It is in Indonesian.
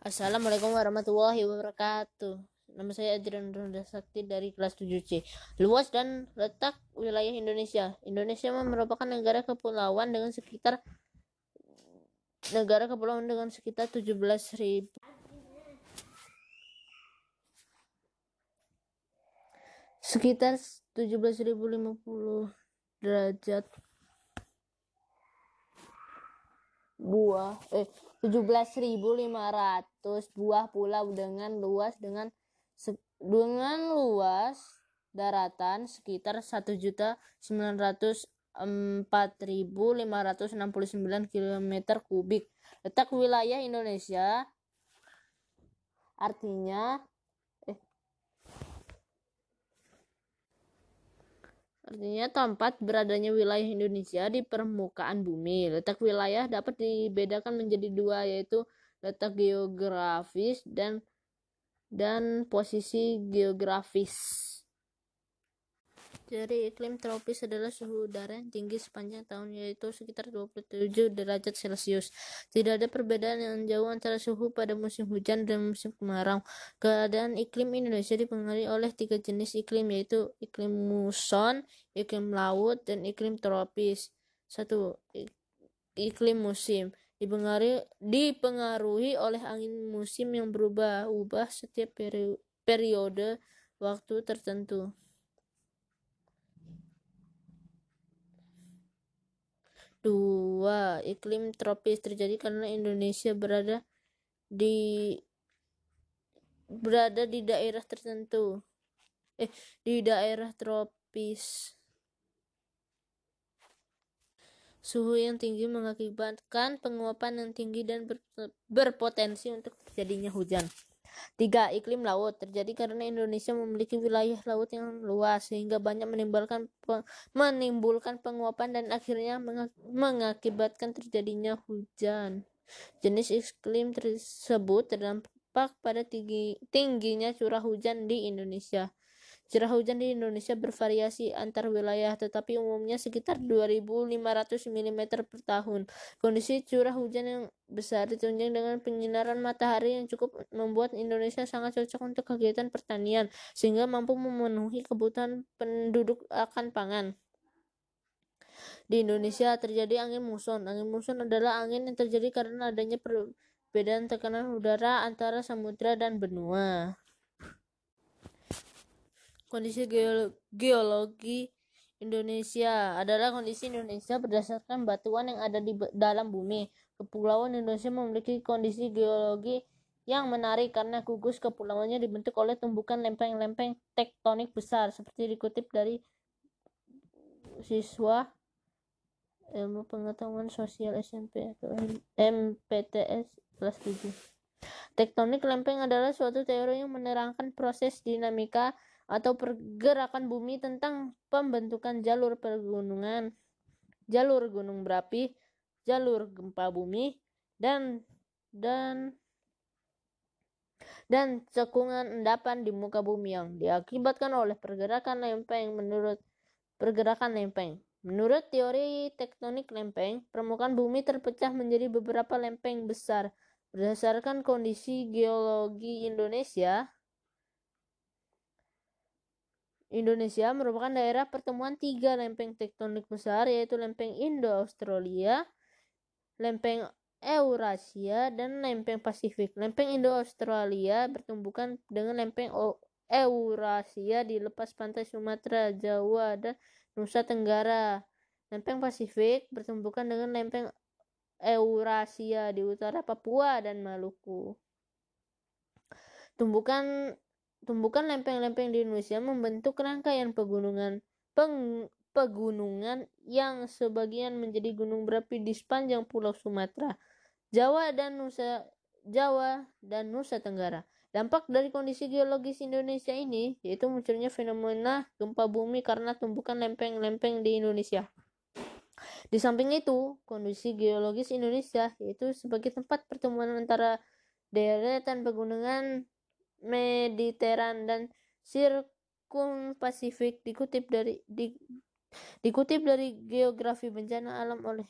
Assalamualaikum warahmatullahi wabarakatuh. Nama saya Adrian Ronda Sakti dari kelas 7C. Luas dan letak wilayah Indonesia. Indonesia merupakan negara kepulauan dengan sekitar negara kepulauan dengan sekitar 17.000 sekitar 17.050 derajat buah eh 17.500 buah pulau dengan luas dengan dengan luas daratan sekitar 1.904.569 km kubik. Letak wilayah Indonesia artinya Artinya tempat beradanya wilayah Indonesia di permukaan bumi. Letak wilayah dapat dibedakan menjadi dua yaitu letak geografis dan dan posisi geografis. Jadi iklim tropis adalah suhu udara yang tinggi sepanjang tahun yaitu sekitar 27 derajat Celcius. Tidak ada perbedaan yang jauh antara suhu pada musim hujan dan musim kemarau. Keadaan iklim Indonesia dipengaruhi oleh tiga jenis iklim yaitu iklim muson, iklim laut, dan iklim tropis. Satu, iklim musim dipengaruhi oleh angin musim yang berubah-ubah setiap periode waktu tertentu. Dua, iklim tropis terjadi karena Indonesia berada di berada di daerah tertentu. Eh, di daerah tropis. Suhu yang tinggi mengakibatkan penguapan yang tinggi dan berpotensi untuk terjadinya hujan. Tiga, iklim laut terjadi karena Indonesia memiliki wilayah laut yang luas sehingga banyak menimbulkan menimbulkan penguapan dan akhirnya mengakibatkan terjadinya hujan. Jenis iklim tersebut terdampak pada tinggi, tingginya curah hujan di Indonesia. Curah hujan di Indonesia bervariasi antar wilayah, tetapi umumnya sekitar 2.500 mm per tahun. Kondisi curah hujan yang besar ditunjang dengan penyinaran matahari yang cukup membuat Indonesia sangat cocok untuk kegiatan pertanian, sehingga mampu memenuhi kebutuhan penduduk akan pangan. Di Indonesia terjadi angin muson. Angin muson adalah angin yang terjadi karena adanya perbedaan tekanan udara antara samudra dan benua. Kondisi geologi Indonesia adalah kondisi Indonesia berdasarkan batuan yang ada di dalam bumi. Kepulauan Indonesia memiliki kondisi geologi yang menarik karena gugus kepulauannya dibentuk oleh tumbukan lempeng-lempeng tektonik besar seperti dikutip dari siswa ilmu pengetahuan sosial SMP atau MPTS kelas 7. Tektonik lempeng adalah suatu teori yang menerangkan proses dinamika atau pergerakan bumi tentang pembentukan jalur pegunungan, jalur gunung berapi, jalur gempa bumi, dan dan dan cekungan endapan di muka bumi yang diakibatkan oleh pergerakan lempeng menurut pergerakan lempeng. Menurut teori tektonik lempeng, permukaan bumi terpecah menjadi beberapa lempeng besar. Berdasarkan kondisi geologi Indonesia, Indonesia merupakan daerah pertemuan tiga lempeng tektonik besar yaitu lempeng Indo-Australia, lempeng Eurasia, dan lempeng Pasifik. Lempeng Indo-Australia bertumbukan dengan lempeng Eurasia di lepas pantai Sumatera, Jawa, dan Nusa Tenggara. Lempeng Pasifik bertumbukan dengan lempeng Eurasia di utara Papua dan Maluku. Tumbukan tumbukan lempeng-lempeng di Indonesia membentuk rangkaian pegunungan peng, pegunungan yang sebagian menjadi gunung berapi di sepanjang Pulau Sumatera, Jawa dan Nusa Jawa dan Nusa Tenggara. Dampak dari kondisi geologis Indonesia ini yaitu munculnya fenomena gempa bumi karena tumbukan lempeng-lempeng di Indonesia. Di samping itu, kondisi geologis Indonesia yaitu sebagai tempat pertemuan antara deretan pegunungan Mediteran dan Sirkum Pasifik dikutip dari di, dikutip dari geografi bencana alam oleh